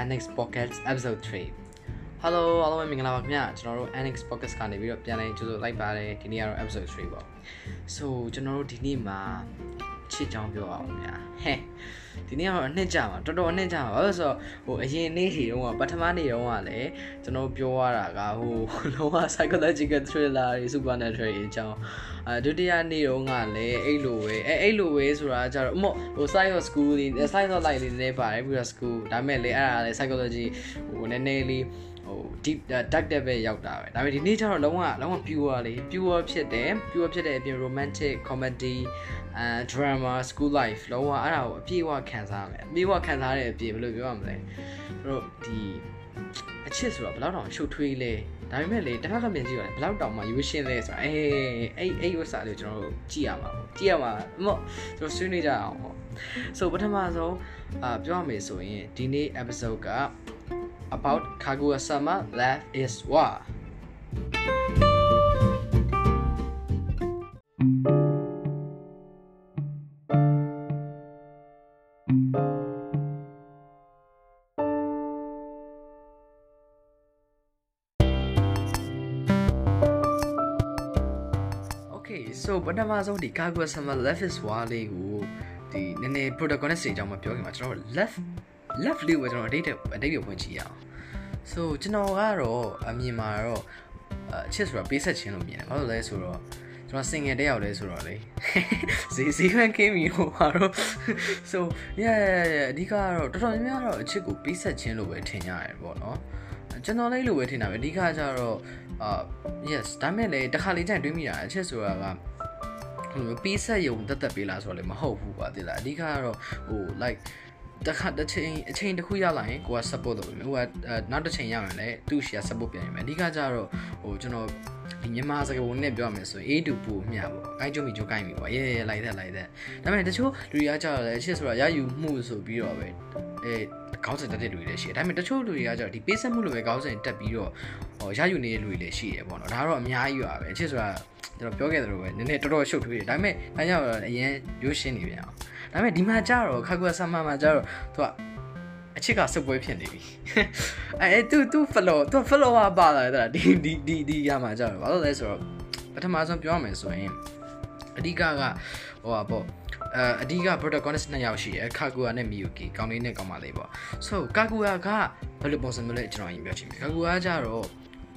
Annex Pocket Episode 3 Hello အားလုံးပဲမင်္ဂလာပါခင်ဗျာကျွန်တော်တို့ Annex Pocket ကနေပြီးတော့ပြန်လည်ကြိုဆိုလိုက်ပါတယ်ဒီနေ့ကတော့ Episode 3ပေါ့ So ကျွန်တော်တို့ဒီနေ့မှာချစ်ချောင်းပြောအောင်ဗျာဟဲ့ ဒီနေ့ကတော့အနှစ်ကြာမှာတော်တော်အနှစ်ကြာမှာဘာလို့ဆိုတော့ဟိုအရင်နေ့တွေတုန်းကပထမနေ့တုန်းကလည်းကျွန်တော်ပြောရတာကဟိုလုံးဝ psychological thriller တွေ supernatural တွေအကြောင်းအဲဒုတိယနေ့တုန်းကလည်းအဲ့လိုပဲအဲအဲ့လိုပဲဆိုတာကြတော့အမော့ဟို science of school တွေ science of life တွေနည်းနည်းပါတယ်ပြီးတော့ school ဒါပေမဲ့လေအဲ့ဒါလည်း psychology ဟိုနည်းနည်းလေးဟို deep dark တဲ့ဘက်ရောက်တာပဲဒါပေမဲ့ဒီနေ့ကျတော့လုံးဝလုံးဝ pure လေး pure ဖြစ်တယ် pure ဖြစ်တဲ့အပြင် romantic comedy အဲ drama school life လုံးဝအဲ့ဒါကိုအပြည့်အဝခံစားမယ်အပြည့်အဝခံစားတဲ့အပြင်ဘယ်လိုပြောရမလဲတို့ဒီအချစ်ဆိုတော့ဘယ်လောက်တောင်ရှုပ်ထွေးလဲဒါပေမဲ့လေတစ်ခါကမြင်ကြည့်ရတယ်ဘယ်လောက်တောင်မှယူရှင်းလဲဆိုတာအေးအဲ့အဲ့ဥစ္စာလေးကျွန်တော်တို့ကြည့်ရမှာပေါ့ကြည့်ရမှာမော့ကျွန်တော်ဆွေးနွေးကြအောင်ပေါ့ so ပထမဆုံးအာပြောရမယ်ဆိုရင်ဒီနေ့ episode က about Kaguya-sama Life is War Okay so ပထမဆုံးဒီ Kaguya-sama Life is War လေးကိုဒီနည်းနည်း protagonist တွေအကြောင်းမပြောခင်မှာကျွန်တော်တို့ left left လေးကိုကျွန်တော်အတိတ်အတိတ်ကိုဖွင့်ကြည့်ရအောင် so ကျွန်တော်ကတော့အမြင်မှာတော့အချစ်ဆိုတာပေးဆက်ခြင်းလို့မြင်တယ်ဘာလို့လဲဆိုတော့ကျွန်တော် single တက်ရောက်လဲဆိုတော့လေဈေးဈေးခွင့်ကင်းပြီဟိုပါတော့ so yeah yeah အဓိကကတော့တော်တော်များများတော့အချစ်ကိုပေးဆက်ခြင်းလို့ပဲထင်ရတယ်ပေါ့နော်ကျွန်တော်လည်းလို့ပဲထင်တာပဲအဓိကကျတော့အာ yes ဒါမဲ့လေတစ်ခါလေးကြိုင်တွေးမိတာအချစ်ဆိုတာကဟိုပေးဆက်ယုံတက်တက်ပေးလားဆိုတော့လည်းမဟုတ်ဘူးပါတိလားအဓိကကတော့ဟို like တခါတစ်ချိန်အချိန်တစ်ခုရောက်လာရင်ကိုက support လုပ်ပြီဟိုကနောက်တစ်ချိန်ရောက်ရင်လည်းသူ့ရှီက support ပြန်ရမယ်အဓိကကျတော့ဟိုကျွန်တော်ဒီမြန်မာစကားပုံနဲ့ပြောရမယ်ဆိုရင် A to ပူမျှပေါ့။အိုက်ကြုံမီကြိုးကိုင်းပြီပေါ့။ရဲရဲလိုက်တဲ့လိုက်တဲ့။ဒါပေမဲ့တချို့လူတွေကကြတော့လည်းအချစ်ဆိုတာရယူမှုဆိုပြီးတော့ပဲအဲခေါင်းစဉ်တက်တဲ့လူတွေလည်းရှိတယ်။ဒါပေမဲ့တချို့လူတွေကကြတော့ဒီပေးဆက်မှုလိုပဲခေါင်းစဉ်တက်ပြီးတော့ဟောရယူနေတဲ့လူတွေလည်းရှိတယ်ပေါ့နော်။ဒါကတော့အများကြီးပါပဲ။အချစ်ဆိုတာကျွန်တော်ပြောခဲ့သလိုပဲနည်းနည်းတော်တော်ရှုပ်ထွေးတယ်။ဒါပေမဲ့အဲကြောင့်အရင်ရိုးရှင်းနေပြန်အောင်။ ဒါပေမဲ့ဒီမှာကြတော့ခါကွာဆမ်မာမှာကြတော့သူကအချစ်ကစပွဲဖြစ်နေပြီအဲသူသူ follow သူ follower ပါလာတဲ့ဒီဒီဒီဒီရမှာကြတော့ဘာလို့လဲဆိုတော့ပထမဆုံးပြောရမယ်ဆိုရင်အဓိကကဟိုပါပေါ့အအဓိက protagonist နှစ်ယောက်ရှိရယ်ကာကူယာနဲ့မီယူကီကောင်းလေးနဲ့ကောင်းပါလေးပေါ့ so ကာကူယာကဘယ်လိုပုံစံမျိုးလဲကျွန်တော်ရင်ပြောချင်တယ်ကာကူယာကြတော့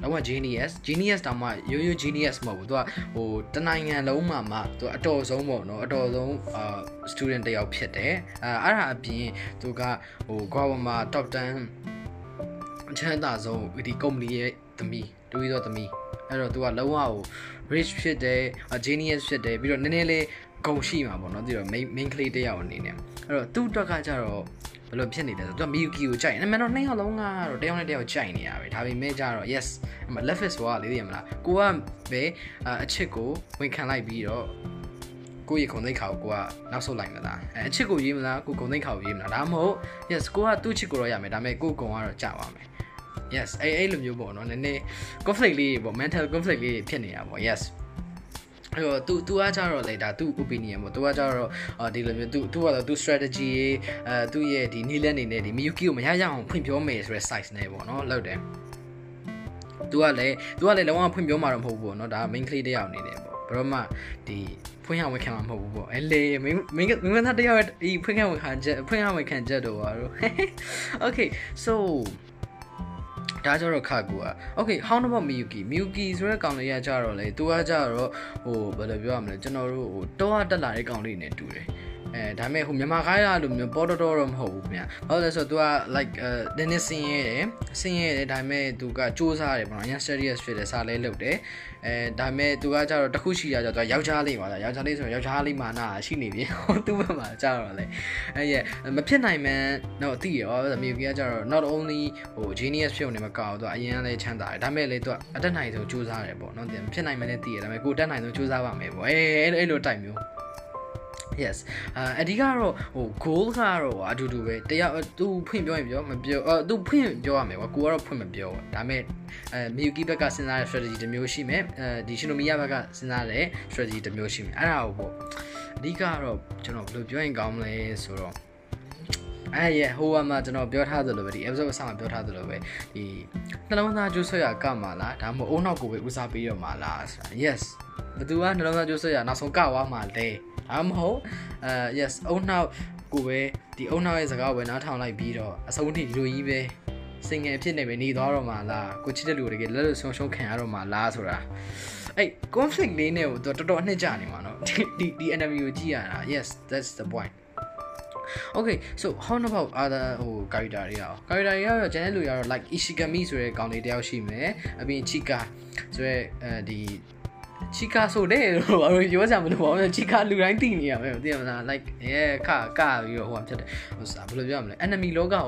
တော့ genius genius တောင်မှရိုးရိုး genius မဟုတ်ဘူးသူကဟိုတနိုင်ငံလုံးမှာမှသူအတော်ဆုံးပေါ့နော်အတော်ဆုံးအာ student တယောက်ဖြစ်တယ်အဲအဲ့ဒါအပြင်သူကဟို Guava top 10အချမ်းသာဆုံးဒီ company ရဲ့သမီးတူပြီးတော့သမီးအဲ့တော့သူကလုံးဝဟို rich ဖြစ်တယ် genius ဖြစ်တယ်ပြီးတော့နည်းနည်းလေးဂုံရှိမှာပေါ့နော်ပြီးတော့ main main ကလေးတယောက်အနေနဲ့အဲ့တော့သူ့အတွက်ကကြတော့ ဘယ်လိုဖြစ်နေလဲဆိုတော့သူက Miyuki ကိုကြိုက်တယ်။အမှန်တော့နှစ်ယောက်လုံးကတော့တယောက်နဲ့တယောက်ကြိုက်နေရပဲ။ဒါပေမဲ့ကြတော့ yes အမှ left is ဆိုတာလေးသိရမလား။ကိုကပဲအချစ်ကိုဝန်ခံလိုက်ပြီးတော့ကိုယ့်ရဲ့ခုံသိက္ခာကိုကိုကနောက်ဆုတ်လိုက်မလား။အဲအချစ်ကိုရေးမလားကိုခုံသိက္ခာကိုရေးမလား။ဒါမှမဟုတ် yes ကိုကသူ့ချစ်ကိုတော့ရမယ်။ဒါပေမဲ့ကိုကုံကတော့ကြာပါမယ်။ yes အဲအဲ့လိုမျိုးပေါ့နော်။နည်းနည်း conflict လေးပေါ့ mental conflict လေးဖြစ်နေတာပေါ့ yes အဲ့တော့ तू तू ကကြတော့လေဒါ तू opinion ပေါ့ तू ကကြတော့အာဒီလိုမျိုး तू तू ကတော့ तू strategy ရေးအဲသူ့ရဲ့ဒီနီးလက်နေနဲ့ဒီ Miyuki ကိုမရရအောင်ဖွင့်ပြောမယ်ဆိုတဲ့ size နဲ့ပေါ့နော်လောက်တယ် तू ကလည်း तू ကလည်းလုံးဝဖွင့်ပြောမှာတော့မဟုတ်ဘူးပေါ့နော်ဒါ main ကလေးတယောက်အနေနဲ့ပေါ့ဘယ်တော့မှဒီဖွင့်ရဝင်ခံမှာမဟုတ်ဘူးပေါ့အဲလေ main main main သားတယောက်ဒီဖွင့်ရဝင်ခံချက်ဖွင့်ရဝင်ခံချက်တော့ပါတော့ okay so ဒါကြတော့ခါကူอ่ะ okay how about miyuki miyuki ဆိုတဲ့ကောင်လေးကကြတော့လေသူကကြတော့ဟိုဘယ်လိုပြောရမလဲကျွန်တော်တို့ဟိုတောတက်လာတဲ့ကောင်လေးနဲ့တူတယ် အဲဒါပေမဲ့ဟိုမြန်မာခိုင်းရလို့မျိုးပေါ်တော်တော်တော့မဟုတ်ဘူးခင်ဗျာဘာလို့လဲဆိုတော့ तू က like အဲနည်းနည်းစင်းရဲတယ်စင်းရဲတယ်ဒါပေမဲ့ तू ကစူးစမ်းတယ်ပေါ့နော်အရင် serious ဖြစ်တယ်စာလဲလုပ်တယ်အဲဒါပေမဲ့ तू ကကြတော့တခုရှိရကြတော့ तू ယောက်ျားလေးပါလားယောက်ျားလေးဆိုတော့ယောက်ျားလေးမာနာရှိနေပြီဟိုသူ့ဘက်မှာကြတော့လေအဲရဲ့မဖြစ်နိုင်မှန်းတော့သိရောမြေကြီးကကြတော့ not only ဟို genius ဖြစ်နေမှာကောက် तू အရင်လည်းချမ်းသာတယ်ဒါပေမဲ့လေ तू အတက်နိုင်ဆုံးစူးစမ်းတယ်ပေါ့နော်ဖြစ်နိုင်မှန်းလည်းသိရဒါပေမဲ့ကိုတက်နိုင်ဆုံးစူးစမ်းပါမယ်ပေါ့အဲအဲ့လိုတိုက်မျိုး yes အဓိကတော့ဟို goal ကတော့အတူတူပဲတယောက်သူဖွင့်ပြောရင်ပြောမပြောအသူဖွင့်ပြောရမယ်ကွာကိုကတော့ဖွင့်မပြောဒါပေမဲ့အဲ Miyuki ဘက်ကစဉ်းစားတဲ့ strategy တစ်မျိုးရှိမယ်အဲဒီ Shinomiya ဘက်ကစဉ်းစားတဲ့ strategy တစ်မျိုးရှိမယ်အဲ့ဒါကိုပေါ့အဓိကတော့ကျွန်တော်ဘယ်လိုပြောရင်ကောင်းမလဲဆိုတော့အဲ့ရဟိုကမှကျွန်တော်ပြောထားသလိုပဲဒီ episode အစမှာပြောထားသလိုပဲဒီနှလုံးသားကျိုးဆွဲရကမှာလားဒါမှမဟုတ်အုံနောက်ကိုပဲဦးစားပေးရမှာလားဆိုတာ yes ဘသူကနှလုံးသားကျိုးဆွဲရနောက်ဆုံးကဝါမှာလဲ ဒါမှမဟုတ်အဲ yes အုံနောက်ကိုပဲဒီအုံနောက်ရဲ့စကားကိုပဲနားထောင်လိုက်ပြီးတော့အဆုံးထိဒီလိုကြီးပဲစင်ငယ်ဖြစ်နေပဲနေသွားတော့မှာလားကိုချစ်တဲ့လူတွေတကယ်လက်လို့ဆုံးရှုံးခံရတော့မှာလားဆိုတာအဲ့ conflict လေးနဲ့ကိုတော်တော်အနှစ်ကြနေမှာเนาะဒီဒီ enemy ကိုကြည့်ရတာ yes that's the point Okay so how about other ဟို character တွေရော character တွေရောကျန်တဲ့လူတွေကတော့ like Ishigami ဆိုတဲ့ကောင်လေးတယောက်ရှိမယ်အပြင် Chika ဆိုတဲ့အဲဒီ ချီကာဆိုတဲ့လို့ဘာလို့ပြောကြမလို့ဘာလို့ချီကာလူတိုင်းသိနေရမယ်သိရမလား like ရဲခကပြီးတော့ဟိုဟာဖြစ်တယ်ဟိုစားဘယ်လိုပြောရမလဲ enemy လောကကို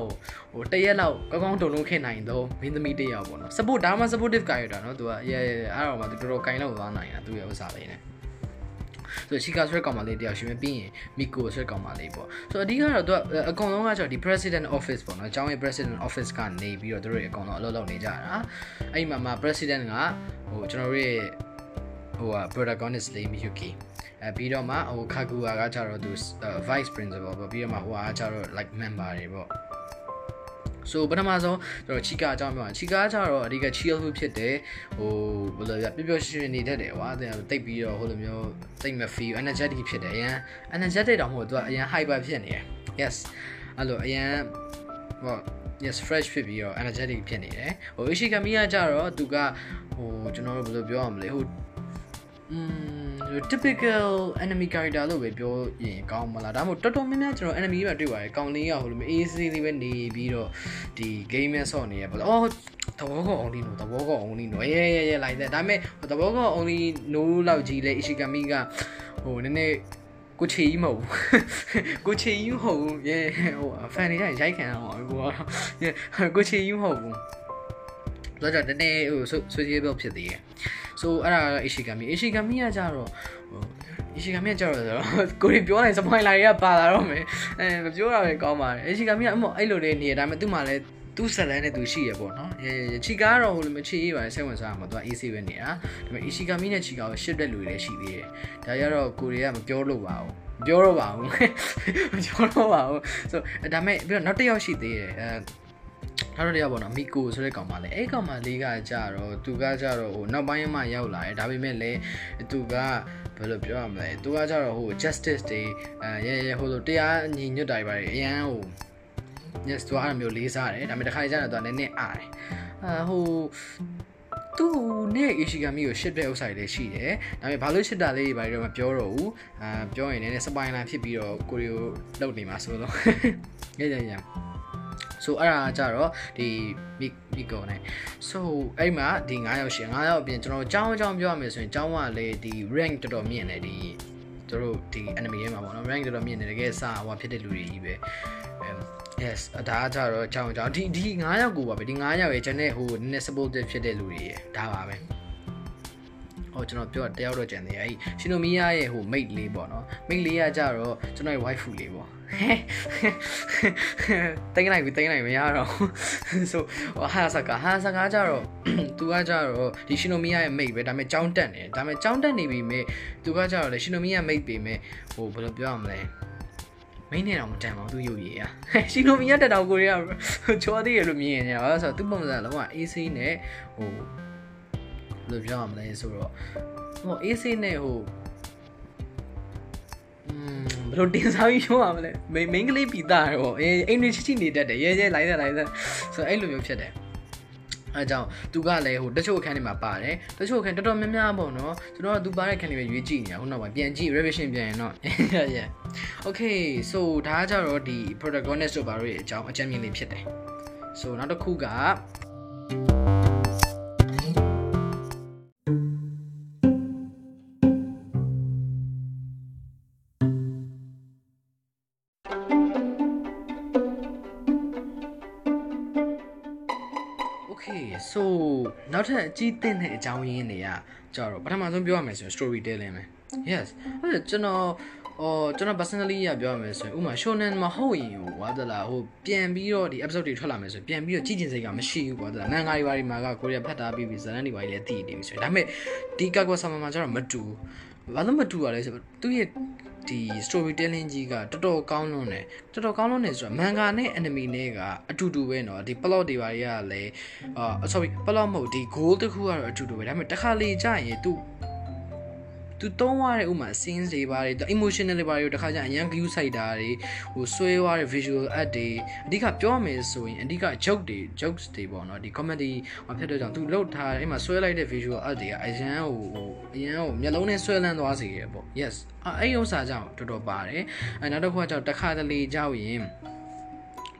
ဟိုတရက်လောက်ကောင်းကောင်းတုံလုံးခင်နိုင်တော့မင်းသမီးတယောက်ပေါ့နော် support ဒါမှ supportive character နော်သူကရဲအဲ့တော့မှသူတော်တော်ကင်လောက်သွားနိုင်တာသူရဲ့ဥစားလေးနဲ့ဆိုချီကာဆွဲကောင်မလေးတယောက်ရှိမယ်ပြီးရင်မီကိုဆွဲကောင်မလေးပေါ့ဆိုအဓိကတော့သူကအကောင်လုံးကကျတော့ဒီ president office ပေါ့နော်အကြောင်းရဲ့ president office ကနေပြီးတော့သူတို့ရဲ့အကောင်လုံးအလုပ်လုပ်နေကြတာအဲ့မှာမှာ president ကဟိုကျွန်တော်တို့ရဲ့ ဟိုဟာ protagonist လေး Miyuki အဲပြီးတော့မှဟို Kaguya ကကျတော့သူ vice principal ပေါ့ပြီးတော့မှဟိုဟာကျတော့ like member တွေပေါ့ဆိုပထမဆုံးကျွန်တော်ချီကာအကြောင်းပြောတာချီကာကကျတော့အဓိက chill ဖြစ်တယ်ဟိုဘယ်လိုလဲပျော်ပျော်ရွှင်ရွှင်နေတတ်တယ်ကွာတဲ့တိတ်ပြီးတော့ဟိုလိုမျိုးတိတ်မ feel energetic ဖြစ်တယ်အရင် energetic တောင်မဟုတ်သူကအရင် hyper ဖြစ်နေတယ် yes အဲ့လိုအရင်ဟို yes fresh ဖြစ်ပြီးတော့ energetic ဖြစ်နေတယ်ဟို Ishigami ကကြတော့သူကဟိုကျွန်တော်တို့ဘယ်လိုပြောရမလဲဟို um typical enemy character လို့ပဲပြောရင်ကောင်းမလားဒါမှမဟုတ်တော်တော်များများကျွန်တော် enemy ပဲတွေ့ပါတယ်ကောင်းလေးကဟိုလိုမျိုး AC လေးပဲနေပြီးတော့ဒီ game နဲ့ဆော့နေရပါလားအော်သဘောကော only no သဘောကော only no ရဲရဲရဲလိုက်တဲ့ဒါပေမဲ့သဘောကော only no လောက်ကြီးလဲ Ishigami ကဟိုနည်းနည်းကိုချီကြီးမဟုတ်ဘူးကိုချီကြီးမဟုတ်ဘူးရဲဟို fan တွေရိုက်ခံအောင်ကိုကကိုချီကြီးမဟုတ်ဘူး တော့ကြနည်းနည်းဟို sociable ဖြစ်သေးတယ်ဆိုအဲ့ဒါကတော့ Ishigami Ishigami ကကြတော့ဟို Ishigami ကကြတော့ဆိုတော့ကိုရီပြောလိုက် spoiler တွေကပါလာတော့မယ်အဲမပြောတာပဲကောင်းပါတယ် Ishigami ကအမောအဲ့လိုလေးနေရဒါပေမဲ့သူ့မှာလည်းသူ့ဇလန်းနဲ့သူရှိရပေါ့နော်အဲချီကာကတော့ဟိုလိုမချီရေးပါစိတ်ဝင်စားမှာသူက AC ပဲနေတာဒါပေမဲ့ Ishigami နဲ့ချီကာကိုရှစ်တဲ့လူတွေလည်းရှိသေးတယ်ဒါကြတော့ကိုရီးယားမပြောလို့ပါဘူးမပြောတော့ပါဘူးမပြောတော့ပါဘူးဆိုဒါပေမဲ့ပြီးတော့နောက်တစ်ယောက်ရှိသေးတယ်အဲ နောက်တော့တရားပေါ့နော်မီကိုဆိုတဲ့ကောင်မလေးအဲ့ကောင်မလေးကကြတော့သူကကြတော့ဟိုနောက်ပိုင်းမှရောက်လာတယ်ဒါပေမဲ့လည်းသူကဘယ်လိုပြောရမလဲသူကကြတော့ဟို justice တွေအဲရဲရဲဟိုလိုတရားညီညွတ်တာတွေပါတယ်အရန်ဟို yes သူကအဲ့လိုမျိုးလေးစားတယ်ဒါပေမဲ့တစ်ခါကျတော့သူကနည်းနည်းအားတယ်အာဟိုသူနဲ့ Ishigami ကိုရှစ်တဲ့ဥစ္စာတွေလည်းရှိတယ်။ဒါပေမဲ့ဘာလို့ရှစ်တာလေးတွေဘာတွေတော့မပြောတော့ဘူး။အာပြောရင်လည်းစပိုင်လာဖြစ်ပြီးတော့ကိုရီကိုလှုပ်နေမှာဆိုတော့။ရရရ။ so အဲ့ဒါကြတော့ဒီမီမီကိုနဲ့ so အဲ့မှာဒီ9ယောက်ရှင်9ယောက်အပြင်ကျွန်တော်အကြောင်းအကြောင်းပြောရမယ်ဆိုရင်အကြောင်းကလေဒီ rank တော်တော်မြင့်တယ်ဒီတို့ဒီ enemy ထဲမှာပေါ့နော် rank တော်တော်မြင့်တယ်တကယ်စဟိုဖြစ်တဲ့လူတွေကြီးပဲ yes ဒါကကြတော့အကြောင်းအကြောင်းဒီဒီ9ယောက်ကိုပါပဲဒီ9ယောက်ရဲ့ channel ဟိုနည်းနည်း supportive ဖြစ်တဲ့လူတွေရဲ့ဒါပါပဲ ဟိုကျွန်တော်ပြောတယောက်တော့ကြံသေးတယ်အဲ့ရှင်နိုမီယာရဲ့ဟို mate လေးပေါ့နော် mate လေးကကြတော့ကျွန်တော်ရဲ့ wife လေးပေါ့တိုင်းလိုက်ပြီတိုင်းလိုက်မရတော့ဆိုဟာဆာကာဟာဆာကာကြတော့သူကကြတော့ဒီရှင်နိုမီယာရဲ့ mate ပဲဒါပေမဲ့ကြောင်းတက်နေဒါပေမဲ့ကြောင်းတက်နေပြီမေသူကကြတော့လေရှင်နိုမီယာ mate ပေမဲ့ဟိုဘယ်လိုပြောရမလဲမင်းနဲ့တော့မတန်ပါဘူးသူရုပ်ရည်อ่ะရှင်နိုမီယာတက်တောင်ကိုရီးယားချောသေးရလို့မြင်နေတာဆိုတော့သူပုံစံလုံးဝ AC နဲ့ဟိုဘ ယ်လိုပြောရမလဲဆိုတော့ဟို AC နဲ့ဟိုอืมဘယ်လိုတင်စားပြီးပြောရမလဲမိန်းကလေးပီတာရောအေးအိမ်တွေချစ်ချစ်နေတတ်တယ်ရဲရဲလိုက်သက်လိုက်သက်ဆိုတော့အဲ့လိုမျိုးဖြစ်တယ်အဲကြောင့်သူကလည်းဟိုတချို့အခန်းတွေမှာပါတယ်တချို့အခန်းတော်တော်များများပေါ့နော်ကျွန်တော်ကသူပါတဲ့အခန်းတွေပဲရွေးကြည့်နေတာခုနောက်ပိုင်းပြန်ကြည့် revision ပြန်ရင်တော့ yeah okay so ဒါကကြတော့ဒီ protagonist တို့ဘာလို့အကြောင်းအကြမ်းမြင်လေးဖြစ်တယ် so နောက်တစ်ခုက က်ထပ်အကြီးတင်တဲ့အကြောင်းရင်းတွေကကြတော့ပထမဆုံးပြောရမယ်ဆိုရင် story telling ပဲ yes အဲ့ဒါကျွန်တော်အော်ကျွန်တော် personally ရပြောရမယ်ဆိုရင်ဥမာ shonen မဟုတ်ရင်ဟိုကွာတလားဟိုပြန်ပြီးတော့ဒီ episode တွေထွက်လာမယ်ဆိုရင်ပြန်ပြီးတော့ကြည့်ကျင်စိတ်ကမရှိဘူးကွာတလားမန်ဂါတွေဘာတွေမှာကကိုရီးယားဖတ်တာပြီးပြီးဇာတ်လမ်းတွေဘာတွေလည်းသိနေပြီဆိုရင်ဒါပေမဲ့ဒီကာကွာဆာမမှာကျတော့မတူ ဘာလို့မတူရလဲဆိုတော့သူ့ရဲ့ ဒီ storytelling ကြီးကတော်တော်ကောင်းလွန်းတယ်တော်တော်ကောင်းလွန်းတယ်ဆိုတော့ manga နဲ့ anime နဲ့ကအတူတူပဲเนาะဒီ plot တွေပါတွေကလည်းအာ sorry plot မဟုတ်ဒီ goal တခုကတော့အတူတူပဲဒါပေမဲ့တစ်ခါလေကြာရင် तू သူတုံးသွားတဲ့ဥမာ scenes တွေပါတယ် emotional တွေပါတယ်တခါကျအရန် view site တာတွေဟိုဆွဲသွားတဲ့ visual art တွေအဓိကပြောရမယ်ဆိုရင်အဓိက joke တွေ jokes တွေပေါ့နော်ဒီ comedy ဟောဖြစ်တဲ့ကြောင့်သူလုတ်ထားတဲ့အဲ့မှာဆွဲလိုက်တဲ့ visual art တွေကအရန်ဟိုဟိုအရန်ဟိုမျက်လုံးနဲ့ဆွဲလန်းသွားစေရပေါ့ yes အဲ့ဥစ္စာကြောင့်တော်တော်ပါတယ်အဲနောက်တစ်ခုကကြောင့်တစ်ခါတလေကြောက်ရင်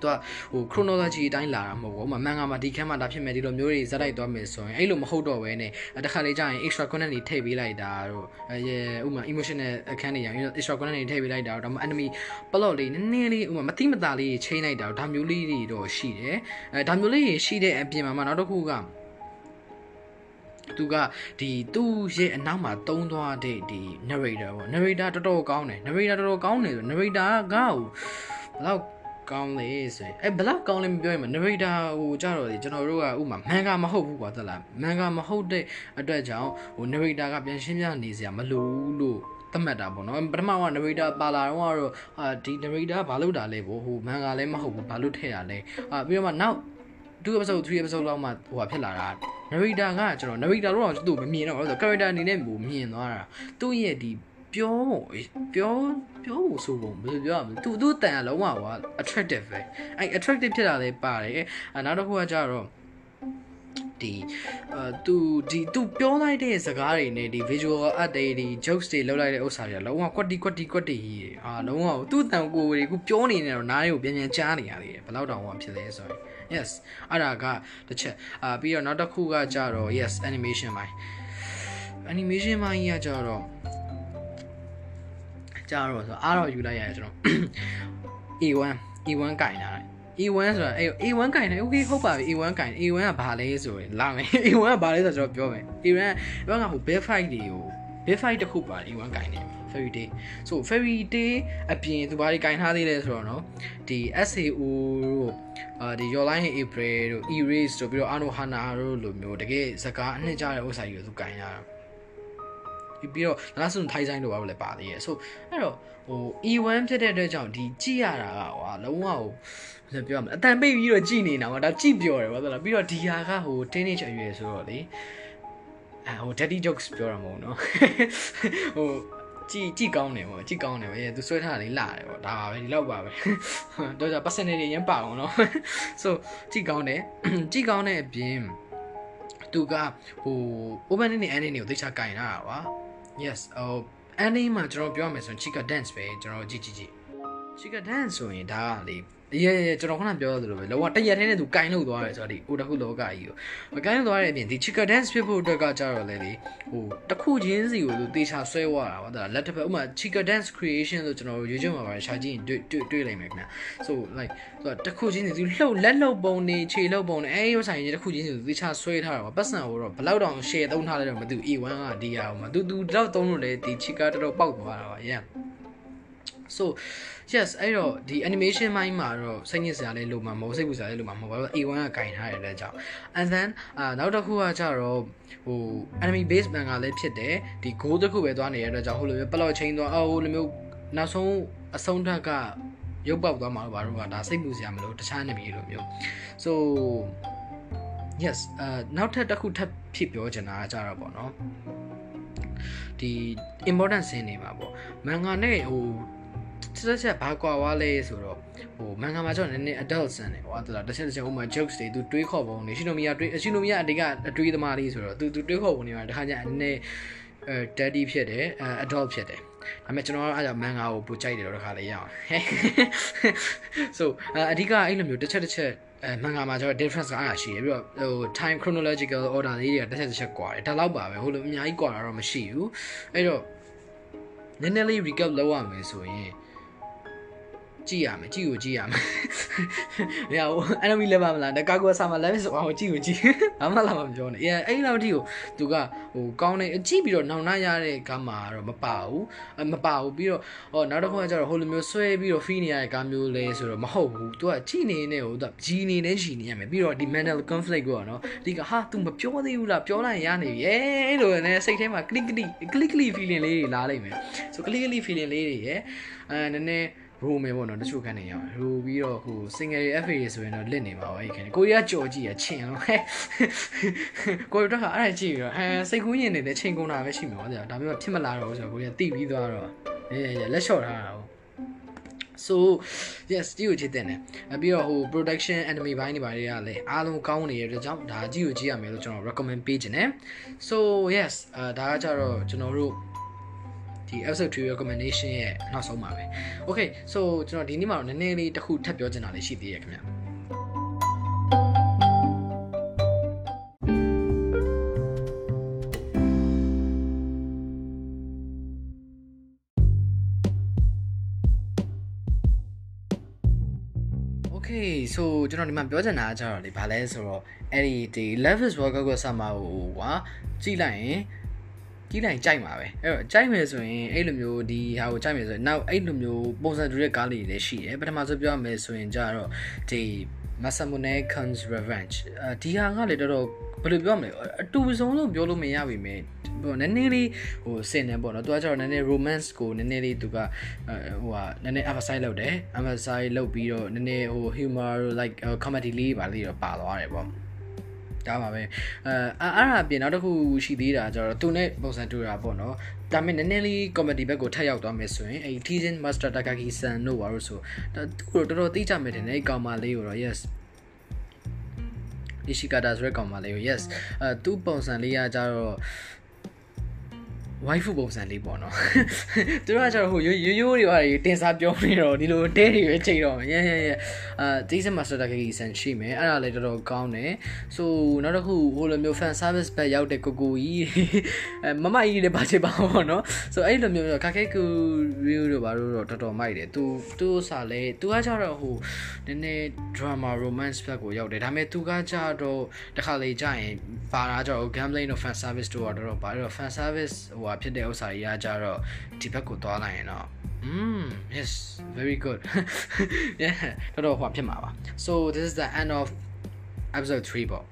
သူကဟို chronology အတိုင်းလာတာမဟုတ်ဘူး။ဥပမာမန်ဂါမှာဒီခန်းမှာဒါဖြစ်မယ်ဒီလိုမျိုးတွေဇက်လိုက်သွားမယ်ဆိုရင်အဲ့လိုမဟုတ်တော့ဘဲနဲ့တခါလေကြာရင် extra content တွေထည့်ပေးလိုက်တာတို့အဲဥပမာ emotional အခန်းတွေရအောင် extra content တွေထည့်ပေးလိုက်တာတို့ဒါမှ enemy plot လေးနည်းနည်းလေးဥပမာမတိမတာလေးချိန်လိုက်တာတို့ဒါမျိုးလေးတွေတော့ရှိတယ်။အဲဒါမျိုးလေးတွေရှိတဲ့အပြင်မှာနောက်တစ်ခုကသူကဒီသူ့ရဲ့အနောက်မှာတုံးသွားတဲ့ဒီ narrator ပေါ့ narrator တော်တော်ကောင်းတယ် narrator တော်တော်ကောင်းတယ်ဆို narrator ကဟိုဘယ်လောက် ကောင်းလေဆိုရင်အဲဘလောက်ကောင်းလဲမပြောရင်မ narrator ဟိုကြတော့လေကျွန်တော်တို့ကဥမာမန်ဂါမဟုတ်ဘူးကွာသလားမန်ဂါမဟုတ်တဲ့အတွက်ကြောင့်ဟို narrator ကပြန်ရှင်းပြနေစရာမလိုဘူးလို့သတ်မှတ်တာပေါ့နော်ပထမက narrator ပါလာတော့ကတော့အာဒီ narrator ဘာလုပ်တာလဲဗောဟိုမန်ဂါလည်းမဟုတ်ဘူးဘာလို့ထည့်တာလဲအာပြီးတော့မှနောက်2 episode 3 episode လောက်မှဟိုဟာဖြစ်လာတာ narrator ကကျွန်တော် narrator တော့သူ့မမြင်တော့ဘူးဆို character အနေနဲ့ကိုမြင်သွားတာသူ့ရဲ့ဒီ ပြောဖို့ပြောပြောဖို့ဆိုပုံဘယ်လိုပြောရမလဲသူသူတန်အလုံးဝက attractive ပဲအဲ attractive ဖြစ်တာလည်းပါတယ်အဲနောက်တစ်ခုကကြတော့ဒီအဲသူဒီသူပြောလိုက်တဲ့စကားတွေနဲ့ဒီ visual art တွေဒီ jokes တွေလောက်လိုက်တဲ့ဥစ္စာတွေလုံးဝ quality quality quality ကြီးတွေအာလုံးဝသူ့တန်ကိုယ်တွေကိုပြောနေနေတော့နားတွေကိုပြန်ပြန်ကြားနေရတယ်ဘယ်လောက်တောင်မှဖြစ်လဲဆိုရင် yes အဲ့ဒါကတစ်ချက်အာပြီးတော့နောက်တစ်ခုကကြတော့ yes animation ပိုင်း animation ပိုင်းကြီးကကြတော့ ကြတော့ဆိုအားတော့ယူလိုက်ရတယ်ကျွန်တော် A1 A1 ကင်တာ A1 ဆိုတာအဲ့ A1 ကင်တယ် okay ဟုတ်ပါပြီ A1 ကင် A1 ကဘာလဲဆိုရင်လာမယ် A1 ကဘာလဲဆိုတော့ကျွန်တော်ပြောမယ် A1 ကကဟို bear fight တွေကို bear fight တစ်ခုပါ A1 ကင်တယ် fairy day so fairy day အပြင်သူဘာတွေကင်ထားသေးလဲဆိုတော့เนาะဒီ SAO တို့အာဒီ your line april တို့ erase တို့ပြီးတော့ ano hana တို့လိုမျိုးတကယ်စကားအနှစ်ကြတဲ့ဥစ္စာကြီးကိုသူကင်ရတာ ပြီးတော့နောက်ဆုံးထိုင်ဆိုင်တို့ဘာလို့လဲပါသေးရဲ့ဆိုအဲ့တော့ဟို E1 ဖြစ်တဲ့အတွက်ကြောင့်ဒီကြည့်ရတာကဟွာလုံးဝဟိုလည်းပြောရမယ်အတန်ပိတ်ပြီးတော့ကြည်နေတာကွာဒါကြည်ပြောတယ်ဘာလို့လဲပြီးတော့ဒီဟာကဟို teenage အရွယ်ဆိုတော့လေအဲဟို daddy jokes ပြောတာမဟုတ်နော်ဟိုကြည်ကြည်ကောင်းတယ်ပေါ့ကြည်ကောင်းတယ်ပဲသူဆွဲထားတာလေးလာတယ်ပေါ့ဒါပါပဲဒီလောက်ပါပဲတော့ကြ percentage ရင်းပါအောင်နော် so ကြည်ကောင်းတယ်ကြည်ကောင်းတဲ့အပြင်သူကဟို open နဲ့ ending တွေကိုသိချကင်တာပါ yes ဟို ending မှာကျွန်တော်ပြောရမယ်ဆိုရင် chica dance ပဲကျွန်တော်ကြည့်ကြည့်ကြည့် chica dance ဆိုရင်ဒါကလေ ရဲရဲကျွန်တော်ခုနပြောသလိုပဲလောကတရက်ထဲနဲ့သူကင်လို့သွားတယ်ဆိုတော့ဒီဟိုတခုလောကကြီးကိုမကင်လို့သွားတဲ့အပြင်ဒီ chica dance ဖြစ်ဖို့အတွက်ကကြတော့လေလေဟိုတခုချင်းစီကိုသူတေချာဆွဲသွားတာဟုတ်လားလက်တစ်ဖက်ဥမာ chica dance creation ဆိုကျွန်တော် YouTube မှာပါရှာကြည့်ရင်တွေ့တွေ့တွေ့လိုက်မယ်ခင်ဗျ so like ဆိုတော့တခုချင်းစီသူလှုပ်လက်လှုပ်ပုံနေခြေလှုပ်ပုံနေအဲရိုးဆိုင်ကြီးတခုချင်းစီသူတေချာဆွဲထားတာပါပတ်စံကိုတော့ဘယ်လောက်တောင် share သုံးထားလဲတော့မသိဘူး A1 ကဒီဟာဟိုမှာသူသူတော့သုံးလို့လေဒီ chica တော်တော်ပေါက်သွားတာပါ yeah so yes အဲ့တော့ဒီ animation မိုင်းမှာတော့စိတ်ညစ်စရာလေးလို့မှာမဟုတ်စိတ်ပူစရာလေးလို့မှာမဟုတ်ဘာလို့ A1 ကကင်ထားရတဲ့ကြောင့် and then အာနောက်တစ်ခုကကြတော့ဟို enemy base man ကလည်းဖြစ်တယ်ဒီ goal တစ်ခုပဲသွားနေတဲ့အတွက်ကြောင့်ဟိုလိုမျိုး plot chain သွားအော်ဟိုလိုမျိုးနောက်ဆုံးအဆုံးထက်ကရုပ်ပေါက်သွားမှာလို့ဘာလို့ကဒါစိတ်ပူစရာမလို့တခြားနေပြီလို့မျိုး so yes အာနောက်ထပ်တစ်ခုထပ်ဖြစ်ပြောချင်တာကကြတော့ပေါ့နော်ဒီ important scene တွေမှာပေါ့မန်ဂါနဲ့ဟို ဆက်ဆက်ဘာကွာဝါလဲဆိုတော့ဟိုမန်ဂါမှာကျတော့နည်းနည်း adult ဆန်တယ်ဟိုအဲ့ဒါတစ်ချက်တစ်ချက်ဟိုမှာ jokes တွေသူတွေးခေါ်ပုံတွေရှင်နိုမီယာတွေးရှင်နိုမီယာအတိကအတွေးသမားလေးဆိုတော့သူသူတွေးခေါ်ပုံတွေမှာတခါကျနည်းနည်းအဲ daddy ဖြစ်တယ်အဲ adult ဖြစ်တယ်ဒါပေမဲ့ကျွန်တော်ကအဲ့ဒါမန်ဂါကိုပိုကြိုက်တယ်တော့တခါလေးရအောင် so အဓိကအဲ့လိုမျိုးတစ်ချက်တစ်ချက်အဲမန်ဂါမှာကျတော့ difference ကအားရှိတယ်ပြီးတော့ဟို time chronological order လေးတွေကတစ်ချက်တစ်ချက်ကွာတယ်ဒါတော့ပါပဲဟိုလိုအများကြီးကွာတာတော့မရှိဘူးအဲ့တော့နည်းနည်းလေး recap လုပ်ရမယ်ဆိုရင် ကြည့်ရမယ်ကြည့်ကိုကြည့်ရမယ်။ညာဟို enemy level မလားတကာကွယ်ဆာမ level ဆိုအောင်ကြည့်ကိုကြည့်။ဘာမှလာမပြောနဲ့။အဲအဲ့လောက်ထိကိုသူကဟိုကောင်းနေကြည့်ပြီးတော့နောင်နာရတဲ့ကားမှာတော့မပါဘူး။မပါဘူးပြီးတော့ဟောနောက်တစ်ခုကကျတော့ဟိုလိုမျိုးဆွဲပြီးတော့ fee နေရတဲ့ကားမျိုးလဲဆိုတော့မဟုတ်ဘူး။ तू ကကြည့်နေနေဟိုသူကကြီးနေနေရှိနေရမယ်ပြီးတော့ဒီ mental conflict ကိုကနော်ဒီကဟာ तू မပြောသေးဘူးလားပြောလိုက်ရနေပြီ။အဲလိုနဲ့စိတ်ထဲမှာ click click click click feeling လေးတွေလာလိမ့်မယ်။ဆို click click feeling လေးတွေရယ်အဲနည်းနည်း ရိုမယ်ပေါ့နော်တချို့ခန်းနေရအောင်ရိုပြီးတော့ဟို single FA ဆိုရင်တော့လစ်နေပါဘူးအဲ့ခန်းကိုရီးယားကြော်ကြည့်ရချင်းလို့ဟဲ့ကိုရီးယားကအဲ့ဒါကြည့်ပြီးတော့အဲစိတ်ကူးရင်နေတဲ့ချင်းကုန်တာပဲရှိမှာပေါ့ဒါပေမဲ့ဖြစ်မလာတော့ဘူးဆိုတော့ကိုရီးယားတိပြီးသွားတော့အဲလက်လျှော့ထားတာဟုတ် so yes ကြည့်ကိုကြည့်တဲ့နဲ့ပြီးတော့ဟို production enemy ဘိုင်းတွေဘာတွေကလည်းအားလုံးကောင်းနေတဲ့အတွက်ကြောင့်ဒါကြည့်ကိုကြည့်ရမယ်လို့ကျွန်တော် recommend ပေးခြင်းနဲ့ so yes အဲဒါကကြတော့ကျွန်တော်တို့ ဒီ episode 3 recommendation ရဲ့နောက်ဆုံးပါပဲ okay so ကျွန်တော်ဒီနေ့မှာတော့နည်းနည်းလေးတစ်ခုထပ်ပြောချင်တာလေးရှိသေးရဲ့ခင်ဗျာ Okay so ကျွန်တော်ဒီမှာပြောချင်တာကကြတော့လေဘာလဲဆိုတော့အဲ့ဒီဒီ Love is Worker ကိုဆာမာကိုကွာကြည့်လိုက်ရင် ကြည့်လိုက်ကြိုက်မှာပဲအဲ့တော့ကြိုက်မယ်ဆိုရင်အဲ့လိုမျိုးဒီဟာကိုကြိုက်မယ်ဆိုရင်နောက်အဲ့လိုမျိုးပုံစံတူတဲ့ကားလေးတွေလည်းရှိတယ်ပထမဆုံးပြောရမယ်ဆိုရင်ကြတော့ဒီ Masamune Kun's Revenge အဲဒီဟာကလေတော်တော်ဘယ်လိုပြောမလဲအတူဆုံးလို့ပြောလို့မရပါဘူးဟိုနည်းနည်းလေးဟိုစင်နေပေါ့နော်သူကကျတော့နည်းနည်း romance ကိုနည်းနည်းလေးသူကဟိုဟာနည်းနည်း emphasize လုပ်တယ် emphasize လုပ်ပြီးတော့နည်းနည်းဟို humor like comedy လေးပါလေးတော့ပါသွားတယ်ပေါ့ ဒါပါပဲအဲအဲ့ဒါအပြင်နောက်တစ်ခုရှိသေးတာကျတော့သူနဲ့ပုံစံတူတာပေါ့နော်ဒါပေမဲ့နည်းနည်းလေး comedy ဘက်ကိုထပ်ရောက်သွားမယ်ဆိုရင်အဲဒီ Teasen Master Takagi San တို့ဘာလို့ဆိုသူ့ကိုတော်တော်သိကြမယ်တင်တယ်အဲကောင်မလေးကိုတော့ yes ဒီရှိကာတာဆိုတဲ့ကောင်မလေးကို yes အဲသူ့ပုံစံလေးကကြတော့ waifu ပုံစံလေးပေါ့နော်သူတို့ကကျတော့ဟိုရိုးရိုးရိုးတွေပါတင်စားပြောနေတော့ဒီလိုတဲတွေပဲချိန်တော့ရဲရဲရဲအာ Jason Master Takagi ဆန်ရှိမယ်အဲ့ဒါလည်းတော်တော်ကောင်းတယ်ဆိုနောက်တစ်ခုဟိုလိုမျိုး fan service ဘက်ရောက်တဲ့ကိုကိုကြီးအဲမမကြီးလည်းပါချင်ပါပေါ့နော်ဆိုအဲ့လိုမျိုးခါခဲကူ review တို့ဘာလို့တော့တော်တော်မိုက်တယ်သူသူစာလဲသူကကျတော့ဟိုနည်းနည်း drama romance ဘက်ကိုရောက်တယ်ဒါပေမဲ့သူကကျတော့တခါလေကြာရင်ပါတာကျတော့ gambling တို့ fan service တို့ကတော့တော့ဘာလို့ fan service ဟိုဟာဖြစ်တဲ့ဥစ္စာကြီးကကြတော့ဒီဘက်ကိုသွားလိုက်ရင်တော့ mm yes very good yeah တော်တော်ဟိုဖြစ်မှာပါ so this is the end of episode 3ပေါ့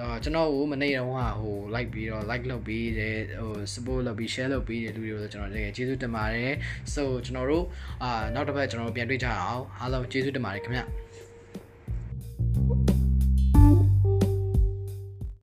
အော်ကျွန်တော်ကိုမနေ့တုန်းကဟို like ပြီးတော့ like လုပ်ပြီးတယ်ဟို support လုပ်ပြီး share လုပ်ပြီးတဲ့လူတွေကိုကျွန်တော်တကယ်ကျေးဇူးတင်ပါတယ် so ကျွန်တော်တို့အာနောက်တစ်ပတ်ကျွန်တော်တို့ပြန်တွေ့ကြအောင်အားလုံးကျေးဇူးတင်ပါတယ်ခင်ဗျ